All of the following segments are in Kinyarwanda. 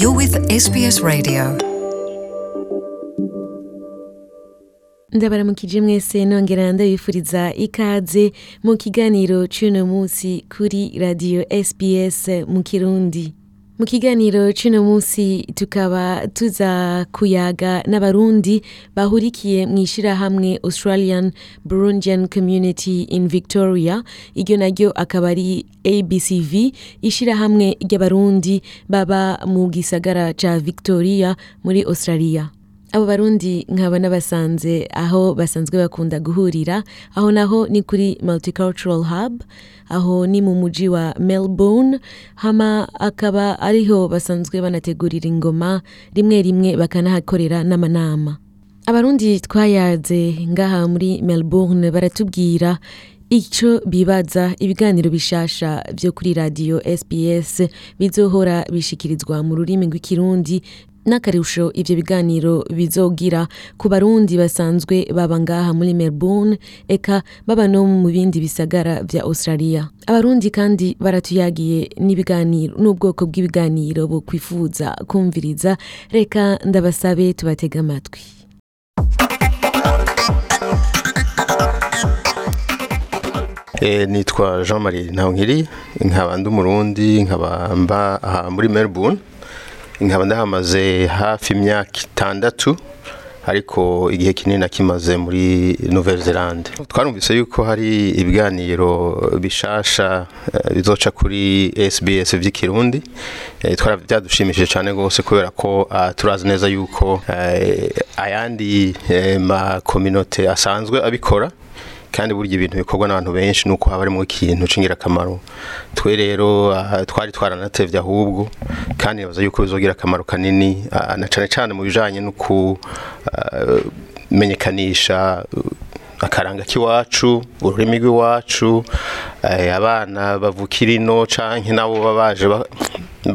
You're with SBS Radio. ndabaramukije mwese nongera ndabifuriza ikaze mu kiganiro c'uno musi kuri radio SBS mu Kirundi mu kiganiro c'uno musi tukaba tuza kuyaga n'abarundi bahurikiye mu ishirahamwe Australian Burundian Community in Victoria. Iryo naryo akaba ari ABCV ishirahamwe ry'abarundi baba mu gisagara ca Victoria muri Australia. Abo barundi nkaba nabasanze aho basanzwe bakunda guhurira aho naho ni kuri multicultural hub aho ni mu muji wa melbourne hama akaba ariho basanzwe banategurira ingoma rimwe rimwe bakanahakorera n'amanama. Abarundi twayaze ngaha muri melbourne baratubwira icyo bibaza ibiganiro bishasha byo kuri radiyo sbs bizohora bishikirizwa mu rurimi rw'ikirundi n'akarusho ivyo biganiro bizogira ku barundi basanzwe baba ngaha muri melbourne eka baba no mu bindi bisagara vya australia. Abarundi kandi baratuyagiye n'ibiganiro n'ubwoko bw'ibiganiro bo kwifuza kumviriza reka ndabasabe tubatega amatwi. Eh, nitwa jean marie ntahonkiri nkaba ndi umurundi nkaba mba aha muri melbourne. Nkaba ndahamaze hafi imyaka itandatu ariko igihe kinini nakimaze muri nouvelle zelande twarumvise yuko hari ibiganiro bishasha eh, bizoca kuri sbs vy'ikirundi. Eh, twara byadushimishije cyane rwose kubera ko ah, turazi neza yuko eh, ayandi makominote asanzwe abikora. Kandi burya ibintu bikorwa n'abantu benshi nuko haba harimo ikintu c'ingirakamaro. Twe rero ah, twari twaranatevye ahubwo kandi nibaza yuko bizogira akamaro kanini ah, na cane cane mu bijanye no kumenyekanisha akaranga k'iwacu ururimi rw'iwacu eh, abana bavukira ino canke nabo baje ba-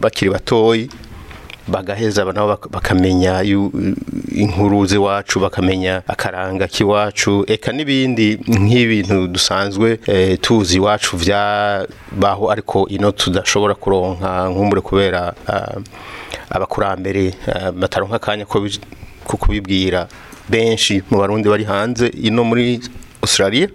bakiri batoyi. Bagaheza nabo bak- bakamenya inkuru z'iwacu bakamenya akaranga k'iwacu. Eka n'ibindi nk'ibintu dusanzwe eh, tuzi iwacu vyabaho ariko ino tudashobora kuronka nkumbure kubera ah, abakurambere ah, bataronka akanya ko kubibwira benshi mu barundi bari hanze ino muri Australia.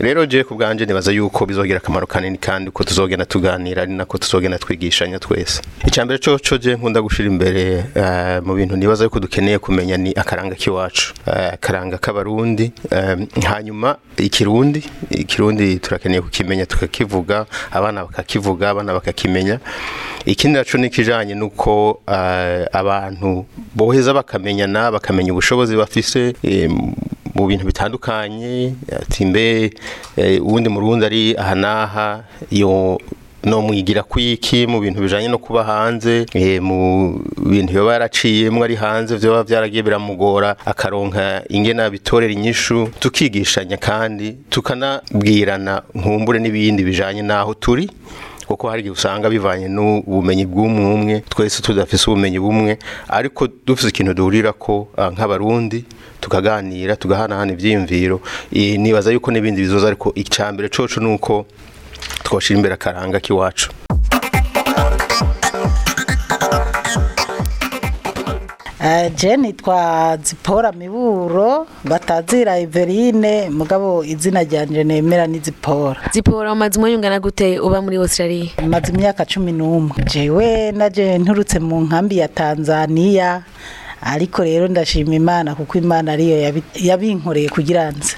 Rero je ku bwanje nibaza yuko bizogira akamaro kanini kandi ko tuzogenda tuganira ari nako tuzogenda twigishanya twese. Icambere co co je nkunda gushira imbere eh, mu bintu nibaza yuko dukeneye kumenya ni akaranga k'iwacu. Eh, akaranga k'abarundi eh, hanyuma ikirundi ikirundi turakeneye kukimenya tukakivuga abana bakakivuga abana bakakimenya. Ikindi naco ni kijanye nuko abantu boheza bakamenyana bakamenya ubushobozi bafise mu bintu bitandukanye ati mbe eh, uwundi murundi ari aha n'aha yo no mwigira kwiki mu bintu bijanye no kuba hanze eh, mu bintu yoba yaraciyemwo ari hanze vyoba vyaragiye biramugora akaronka ingena bitorera inyishu tukigishanya kandi tukanabwirana nkumbure n'ibindi bijanye n'aho turi. Kuko hari igihe usanga bivanye n'ubumenyi bw'umwe umwe twese tudafise ubumenyi bumwe ariko dufise ikintu duhurira ko ah, nk'abarundi tukaganira tugahanahana ivyiyumviro. Eh, nibaza yuko n'ibindi bizoza ariko icambere coco nuko twoshira imbere akaranga k'iwacu je nitwa zipora miburo batazira Everine mugabo izina ryanje nemera ni zipora. Zipora umaze umwanya ungana gute uba muri australia? Maze imyaka cumi n'umwe. Jewe naje nturutse mu nkambi ya tanzaniya ariko rero ndashima imana kuko imana ariyo yabi- yabinkoreye kugira nze.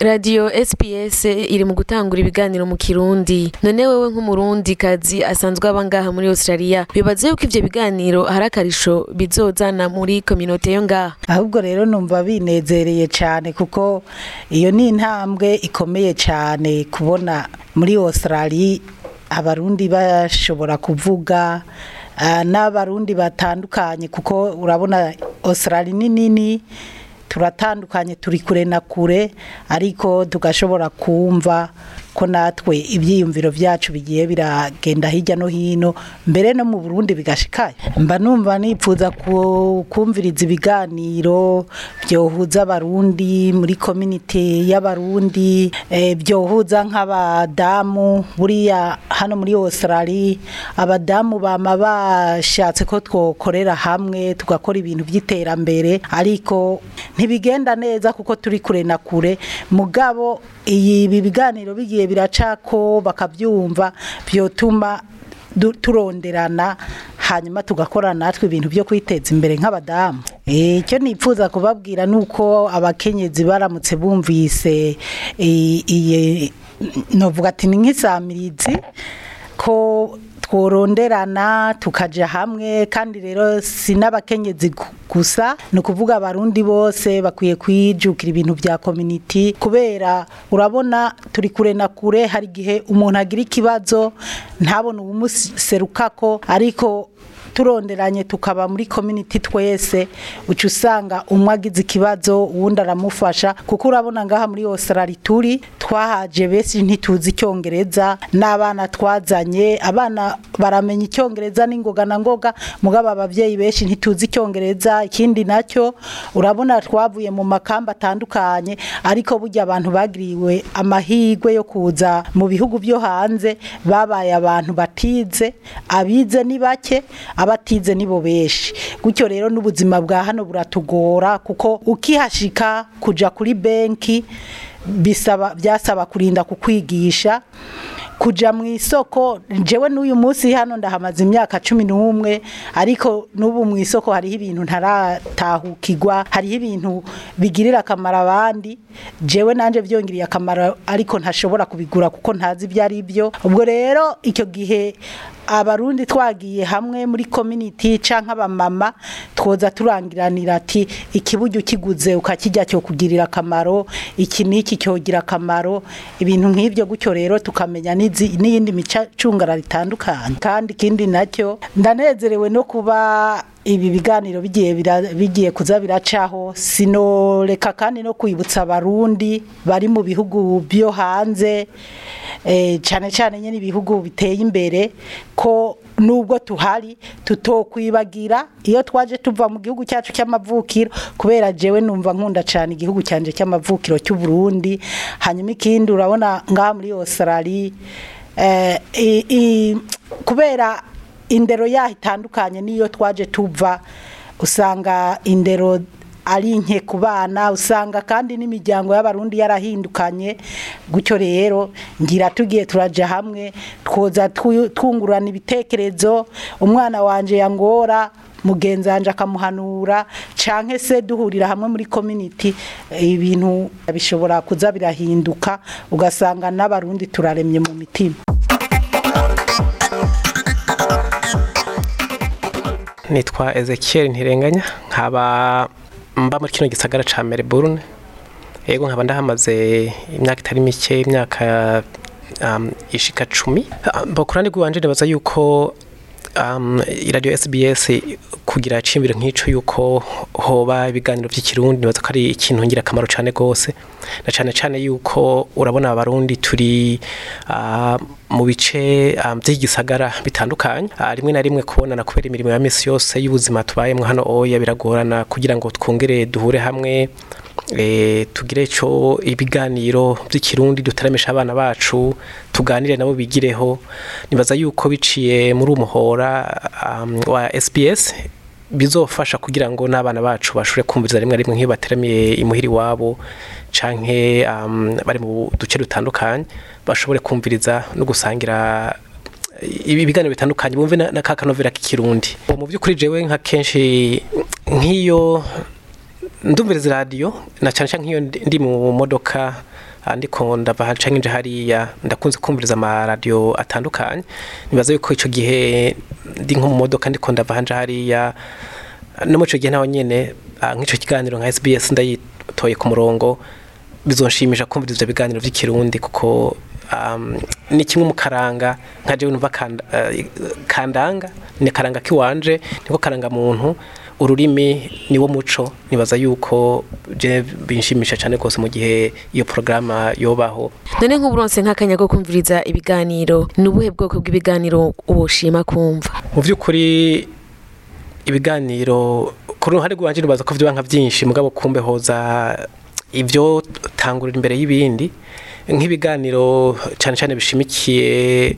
Radiyo sps iri mu gutangura ibiganiro mu kirundi. None wewe nk'umurundi kazi asanzwe aba ngaha muri australia bibaze yuko ivyo biganiro hari akarisho bizozana muri kominote yo ngaha. Ahubwo rero numva binezereye cyane kuko iyo ni intambwe ikomeye cyane kubona muri australia abarundi bashobora kuvuga ah, n'abarundi batandukanye kuko urabona australia ni nini turatandukanye turi kure na kure ariko tugashobora kumva ko natwe ibyiyumviro byacu bigiye biragenda hirya no hino mbere no mu Burundi bigashikaye. Mba numva nipfuza ku- kumviriza ibiganiro byohuza abarundi muri community y'abarundi eh, byohuza nk'abadamu buriya hano muri Australia abadamu bama bashatse ko twokorera hamwe tugakora ibintu by'iterambere ariko ntibigenda neza kuko turi kure na kure. Mugabo ibi biganiro bigiye biracako bakabyumva byotuma turonderana hanyuma tugakora natwe ibintu byo kwiteza imbere nk'abadamu Eh, icyo nipfuza kubabwira ni uko abakenyezi baramutse bumvise iyi novuga ati ni nk'isamirizi ko tworonderana tukaja hamwe kandi rero si n'abakenyezi gu- gusa ni ukuvuga abarundi bose bakwiye kwijukira ibintu bya community kubera urabona turi kure na kure hari igihe umuntu agira ikibazo ntabone ubumuserukako ariko turonderanye tukaba muri community twese uca usanga umwe agize ikibazo uwundi aramufasha kuko urabona ngaha muri Australia turi twahaje benshi ntituzi icyongereza n'abana twazanye abana baramenya icyongereza n'ingoga na ngoga mugabo ababyeyi benshi ntituzi icyongereza ikindi na cyo urabona twavuye mu makamba atandukanye ariko burya abantu bagiriwe amahirwe yo kuza mu bihugu byo hanze babaye abantu batize abize ni bake abatize nibo benshi gutyo rero n'ubuzima bwa hano buratugora kuko ukihashika kuja kuri benki bisaba byasaba kurinda kukwigisha. Kuja mu isoko jewe n'uyu munsi hano ndahamaze imyaka cumi n'umwe ariko n'ubu mu isoko hariho ibintu ntaratahukirwa hariho ibintu bigirira akamaro abandi. Jewe nanje byongiriye akamaro ariko ntashobora kubigura kuko ntazi ibyo ari byo ubwo rero icyo gihe abarundi twagiye hamwe muri community canke abamama twoza turangiranira ati ikiburyo kiguze ukakijya cyo kugirira akamaro iki niki cyogira akamaro ibintu nk'ibyo gutyo rero tukamenya n'iyindi micacungara ritandukanye. Kandi ikindi na cyo ndanezerewe no kuba ibi biganiro bigiye bigiye kuza biracaho. Sinoreka kandi no kwibutsa abarundi bari mu bihugu byo hanze cyane cyane nyine ibihugu biteye imbere ko nubwo tuhari tutokwibagira. Iyo twaje tuva mu gihugu cyacu cy'amavukiro kubera jewe numva nkunda cyane igihugu cyanje cy'amavukiro cy'u Burundi hanyuma ikindi urabona ngaha muri Australia eh, kubera indero yaho itandukanye n'iyo twaje tuva usanga indero ari nke ku bana usanga kandi n'imiryango y'abarundi yarahindukanye. Gutyo rero ngira tugiye turaja hamwe twoza twu- twungurana ibitekerezo. Umwana wanje yangora mugenzi wanje akamuhanura canke se duhurira hamwe muri eh, ibintu bishobora kuza birahinduka ugasanga n'abarundi turaremye mu mitima. Nitwa Ezekiel Ntirenganya nkaba mba muri kino gisagara ca Melbourne yego nkaba ndahamaze imyaka itari mike imyaka um, ishika cumi. Bakurani rwanje nibaza yuko um, radio SBS kugira cimbiro nk'ico yuko hoba ibiganiro by'ikirundi nibaza ko ari ikintu ngira akamaro cyane gose na cyane cyane yuko urabona abarundi turi uh, mu bice um, by'igisagara bitandukanye. Uh, rimwe na rimwe kubonana kubera imirimo ya misi yose y'ubuzima tubayemo hano oya biragorana kugira ngo twongere duhure hamwe tugire ico ibiganiro by'ikirundi dutaramisha abana bacu tuganire nabo bigireho. Nibaza yuko biciye muri umuhora um, wa SBS bizofasha kugira ngo n'abana bacu bashobore kumviriza rimwe rimwe nk'iyo bateramiye imuhiri wabo canke um, bari mu duce dutandukanye bashobore kumviriza no gusangira ibi biganiro bitandukanye. Bumve na, na kakanovera k'ikirundi. Mu by'ukuri jewe nka kenshi nk'iyo ndumviriza radio na cyane cyane nk'iyo ndi mu modoka ah, ndiko ndava nje hariya ndakunze kumviriza ama radio atandukanye. Nibaza yuko ico gihe ndi nko mu modoka ndiko ndava hanje hariya no mu ico gihe naho nyene ah, nk'ico kiganiro nka SBS ndayitoye ku murongo bizonshimisha kumviriza ivyo biganiro vy'ikirundi kuko ni kimwe mu karanga nka jewe numva uh, kandanga ni karanga kiwanje niko karanga muntu. Ururimi niwo muco. Nibaza yuko binshimisha cyane rwose mu gihe iyo porogaramu yobaho. None nk'uburonse nk'akanya ko kumviriza ibiganiro. Ni ubuhe bwoko bw'ibiganiro woshima kumva? Mu by'ukuri ibiganiro ku ruhande rwanje nibaza ko vyoba nka byinshi. Mugabo kumbe hoza ibyo tangurira imbere y'ibindi. Nk'ibiganiro cyane cyane bishimikiye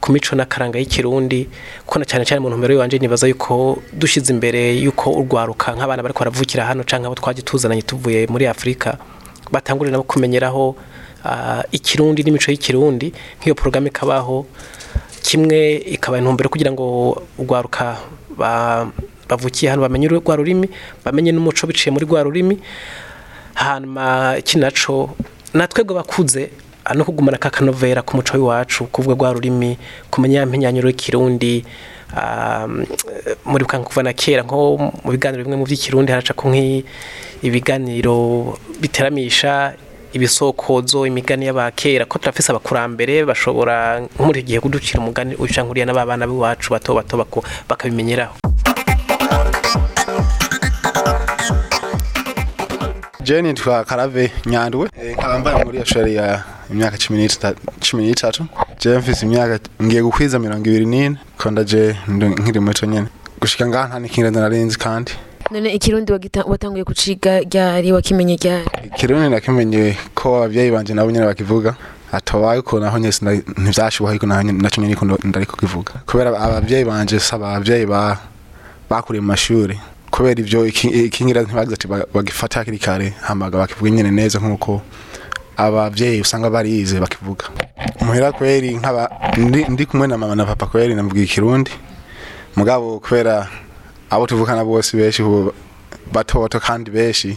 ku mico n'akaranga y'ikirundi kuko na cyane cyane mu ntumbero y'iwanje nibaza yuko dushize imbere yuko urwaruka nk'abana bariko baravukira hano canke abo twaje tuzananye tuvuye muri afurika batangurira nabo kumenyeraho ah, ikirundi n'imico y'ikirundi nk'iyo porogaramu ikabaho kimwe ikaba intumbero kugira ngo urwaruka ba- bavukiye hano bamenye rwa rurimi bamenye n'umuco biciye muri rwa rurimi hanyuma iki naco natwebwe bakuze no kugumana ka kanovera ku muco w'iwacu kuvuga rwa rurimi kumenya ya mpenyanyuro y'ikirundi ah, muri kuva na kera nko mu biganiro bimwe mu by'ikirundi haraca ko nk'ibiganiro biteramisha ibisokozo imigani y'abakera ko turafise abakurambere bashobora nko muri iki gihe kuducira umugani uca nk'uriya n'abana b'iwacu bato bato bakabimenyeraho. Je nitwa karave nyandwe Eh, nkaba mbaye muri australia. Imyaka cumi n'itatu je mfise imyaka ngiye gukwiza mirongo ibiri n'ine ko ndaje ndo- nkiri muto nyene gushika ngaha nta n'ikirinda narinzi kandi none ikirundi watanguye kuciga ryari wakimenye ryari ikirundi nakimenye ko abavyeyi banje nabo nyene bakivuga atobaye ko naho nyese ntivyashoboka ariko naco nyene ndariko kivuga kubera abavyeyi banje saba abavyeyi ba bakuriye mu mashuri. Kubera ivyo iki- ikingira ntibagize ati ba- bagifata hakiri kare hamaga bakivuga nyene neza nk'uko abavyeyi usanga barize bakivuga. Muhera kweri nkaba ndi, kumwe na mama na papa kweri navuga ikirundi. Mugabo kubera abo tuvukana bose benshi ubu bato bato kandi benshi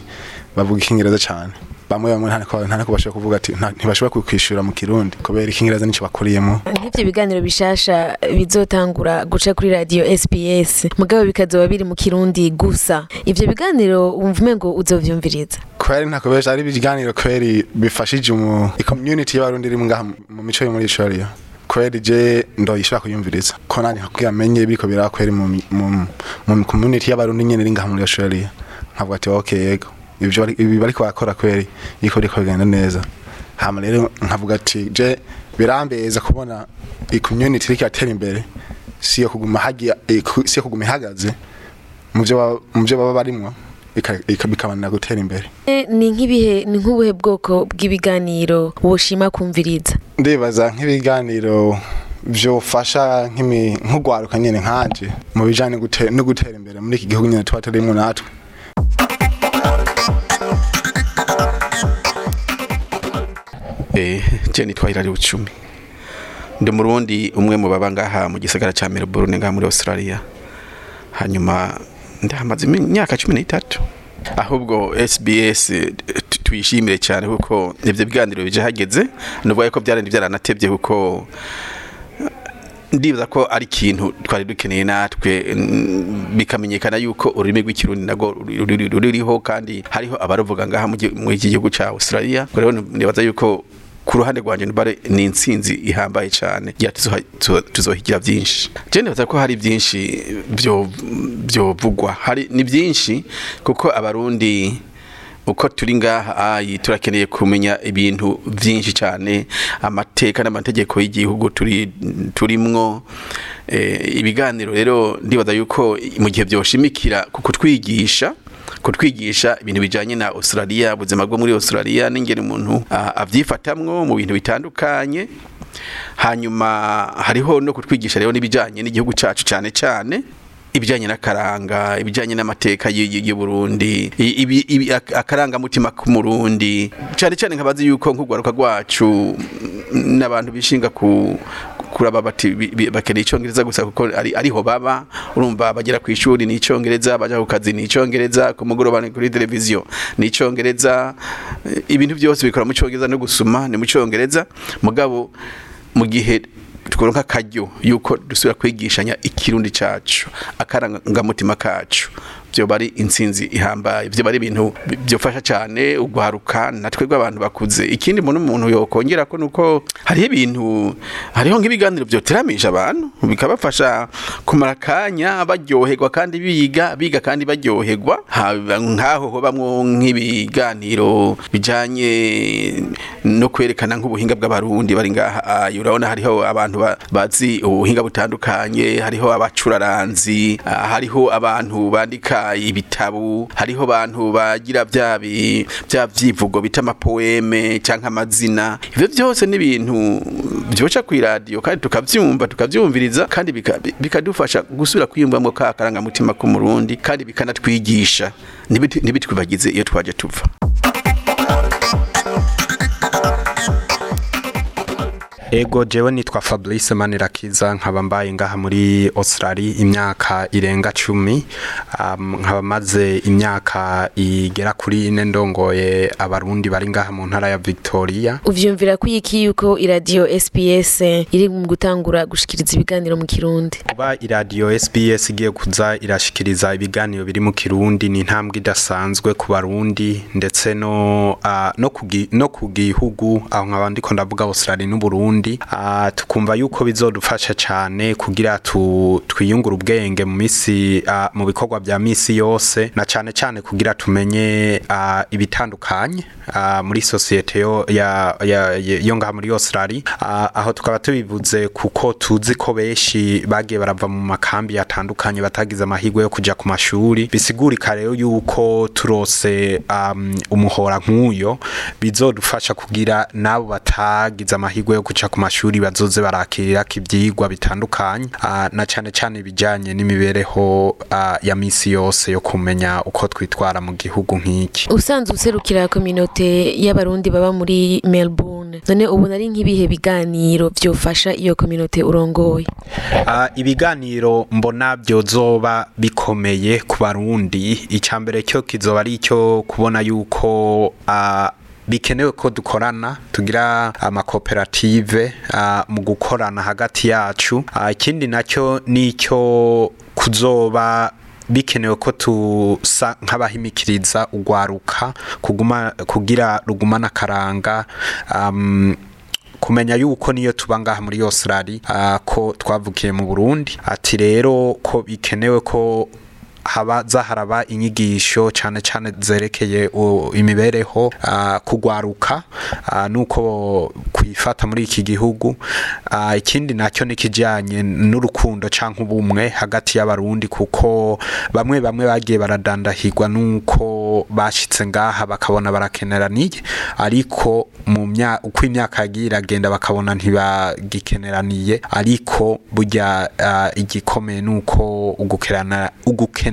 bavuga ikingereza cyane. Bamwe bamwe nta bashobora kuvuga ati ntibashobora kwishura mu kirundi. Kubera ikingereza nico bakuriyemo. Nk'ibyo biganiro bishasha bizotangura guca kuri radio SPS mugabo bikazoba biri mu kirundi gusa. Ivyo biganiro wumva umengo uzovyumviriza. Kweri ntako benshi ari ibiganiro kweri bifashije mu community y'abarundi iri mu- mico yo muri Australia kweri je ndoyishobora kuyumviriza. Ko nandi nkakwiye amenye biriko biraba kweri mu mu mu community y'abarundi nyene iri ngaha muri Australia nkavuga ati okay yego. Bari- ibi bariko bakora kweri iko riko bigenda neza. Hama rero nkavuga ati je birambeza kubona community iriko iratera imbere. Siyo kuguma hagiye siyo kuguma ihagaze mu byo baba- barimwo ika- ika- bikabanira gutera imbere. E, ni nk'ibihe ni nk'ubuhe bwoko bw'ibiganiro woshima kumviriza? Ndibaza nk'ibiganiro byofasha nk'ugwaruka nyine nkanje mu bijanye no gute- no gutera imbere muri iki gihugu nyine tuba turimwo natwe. Nitwa Hilary Bucumi. Ndi murundi umwe mu baba ngaha mu gisagara ca Melbourne ngaha muri Australia. Hanyuma ndahamaze imyaka 13. Ahubwo SBS tu- tuyishimire cyane kuko ivyo biganiro bije hageze nubwo yuko byarandi byaranatevye kuko ndibaza ko ari ikintu twari dukeneye natwe bikamenyekana yuko ururimi rw'ikirundi nago ruri- ruri- ruriho kandi hariho abaruvuga ngaha mu iki gihugu ca Australia rero nibaza yuko ku ruhande rwanje nubare ni intsinzi ihambaye cyane. Tuzohigira byinshi. Je nibaza ko hari byinshi byo byovugwa hari ni byinshi kuko abarundi uko turi ngaha turakeneye kumenya ibintu byinshi cyane. Amateka n'amategeko y'igihugu turi turimwo. Eh, ibiganiro rero ndibaza yuko mu gihe byoshimikira ku kutwigisha kutwigisha ibintu bijanye na Australia ubuzima bwo muri Australia n'ingene umuntu avyifatamwo mu bintu bitandukanye. Hanyuma hariho no kutwigisha rero n'ibijanye n'igihugu cacu cyane cyane ibijanye n'akaranga ibijanye n'amateka y- y- y'u Burundi i- ibi- ibi- ak- akarangamutima k'umurundi cyane cyane nkabazi yuko nk'ugwaruka rwacu n'abantu bishinga ku kuraba bati bakeneye icyongereza gusa kuko ari ariho baba. Urumva bagera ku ishuri ni icyongereza baja ku kazi ni icyongereza ku mugoroba ni kuri televiziyo ni icyongereza eh, ibintu byose bikora mu cyongereza no gusuma ni mu cyongereza. Mugabo mu gihe tukoronka akaryo yuko dusubira kwigishanya ikirundi cacu akarangamutima kacu. Byo bari intsinzi ihambaye byo bari ibintu bi- byofasha cyane ugwaruka natwe rw'abantu bakuze. Ikindi muntu umuntu yokongera ko nuko hariho ibintu hariho nk'ibiganiro byoteramisha abantu bikabafasha kumara akanya baryoherwa kandi biga biga kandi baryoherwa. Nk'aho hobamwo nk'ibiganiro bijanye no kwerekana nk'ubuhinga bw'abarundi bari ngaha. Ah, urabona hariho abantu ba- bazi ubuhinga butandukanye hariho abacuraranzi hariho abantu bandika ibitabo hariho abantu bagira bya bi- bya vyivugo bita amapoeme canke amazina. Ivyo byose ni ibintu byoca ku radio kandi tukavyumva tukavyumviriza kandi bika- bikadufasha gusubira kwiyumvamo ka karangamutima k'umurundi kandi bikanatwigisha. Ntibit- ntibitwibagize iyo twaje tuva. Ego jewe nitwa Fabrice Manirakiza nkaba mbaye ngaha muri Australia imyaka irenga cumi. Um, nkaba maze imyaka igera kuri ine ndongoye abarundi bari ngaha mu ntara ya Victoria. Uvyumvira ko iki yuko iradiyo SPS iri mu gutangura gushikiriza ibiganiro mu kirundi? Kuba iradiyo SBS igiye kuza irashikiriza ibiganiro biri mu kirundi ni intambwe idasanzwe ku barundi ndetse no uh, no ku gihugu. Aho nkaba ndiko ndavuga Australia n'u Burundi uh, tukumva yuko bizodufasha cyane kugira tu, twiyungura ubwenge mu misi uh, mu bikorwa bya misi yose na cyane cyane kugira tumenye uh, ibitandukanye muri societe yo ngaha muri Australia. Aho tukaba tubivuze kuko tuzi ko benshi bagiye barava mu makambi atandukanye batagize amahirwe yo kuja ku mashuri. Bisigurika rero yuko turose um, umuhora nk'uyo bizodufasha kugira nabo batagize amahirwe yo kuja ku mashuri bazoze barakirira ivyigwa bitandukanye. Uh, na cane cane ibijanye n'imibereho uh, ya misi yose yo kumenya uko twitwara mu gihugu nk'iki. Usanzwe userukira kominote y'abarundi baba muri Melbourne. None ubona ari nk'ibihe biganiro vyofasha iyo kominote urongoye? Uh, ibiganiro mbona byozoba bikomeye ku barundi. Icambere cyo kizoba ari cyo kubona yuko bikenewe ko dukorana tugira amakoperative mu gukorana hagati yacu. Ikindi na cyo ni cyo kuzoba bikenewe ko tusa nk'abahimikiriza ugwaruka kuguma kugira rugumana akaranga um, kumenya yuko niyo tuba ngaha muri uh, ko twavukiye mu Burundi. Ati rero ko bikenewe ko haba zaharaba inyigisho cyane cyane zerekeye imibereho kugwaruka nuko kwifata muri iki gihugu. Ikindi na cyo nikijanye n'urukundo canke ubumwe hagati y'abarundi kuko bamwe bamwe bagiye baradandahirwa nuko bashitse ngaha bakabona barakeneraniye ariko mu mya uko imyaka yagiye iragenda bakabona ntibagikeneraniye ariko burya igikomeye nuko ugukerana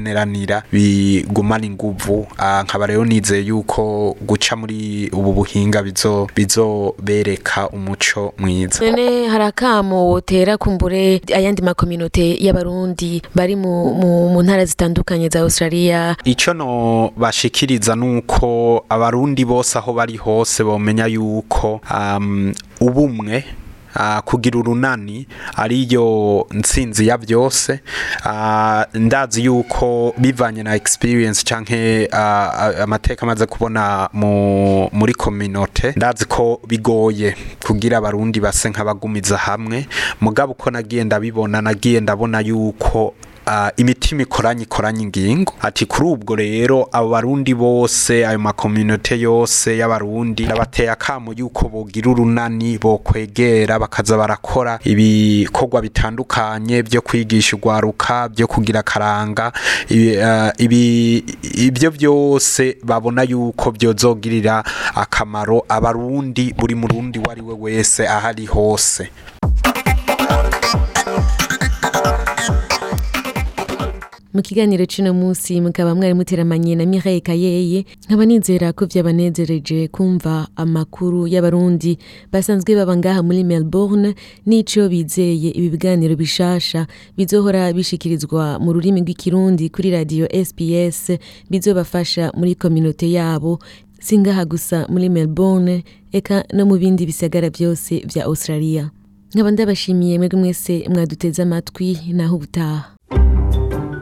ugukeneranira bigumana inguvu. Uh, nkaba rero nizeye yuko guca muri ubu buhinga bizo bizobereka umuco mwiza. None hari akamo wotera kumbure ayandi makominote y'abarundi bari mu, ntara zitandukanye za Australia? Icyo no bashikiriza nuko abarundi bose aho bari hose bomenya yuko um, ubumwe kugira urunani ariyo ntsinzi ya byose. Uh, ndazi yuko bivanye na experience canke uh, amateka amaze kubona mu, muri communauté ndazi ko bigoye kugira abarundi base nk'abagumiza hamwe. Mugabo uko nagiye ndabibona nagiye ndabona yuko imitima ikoranye ikoranye ingingo ati kuri ubwo rero abo barundi bose ayo makominote yose y'abarundi nabateye akamo yuko bogira urunani bokwegera bakaza barakora ibikorwa bitandukanye byo kwigisha urwaruka byo kugira uh, ibi, ibyo byose babona yuko byozogirira akamaro abarundi buri murundi wari we wese ahari hose. Mu kiganiro cy'uno munsi mukaba mwari muteramanye na Mireille Kayeye nkaba nizera ko byabanezereje kumva amakuru y'abarundi. Basanzwe baba ngaha muri Melbourne n'ico bizeye ibi biganiro bishasha. Bizohora bishikirizwa mu rurimi rw'ikirundi kuri radio SPS bizobafasha muri kominote yabo. Singaha gusa muri Melbourne eka no mu bindi bisagara byose vya Australia. Nkaba ndabashimiye mwese mwaduteze amatwi naho ubutaha.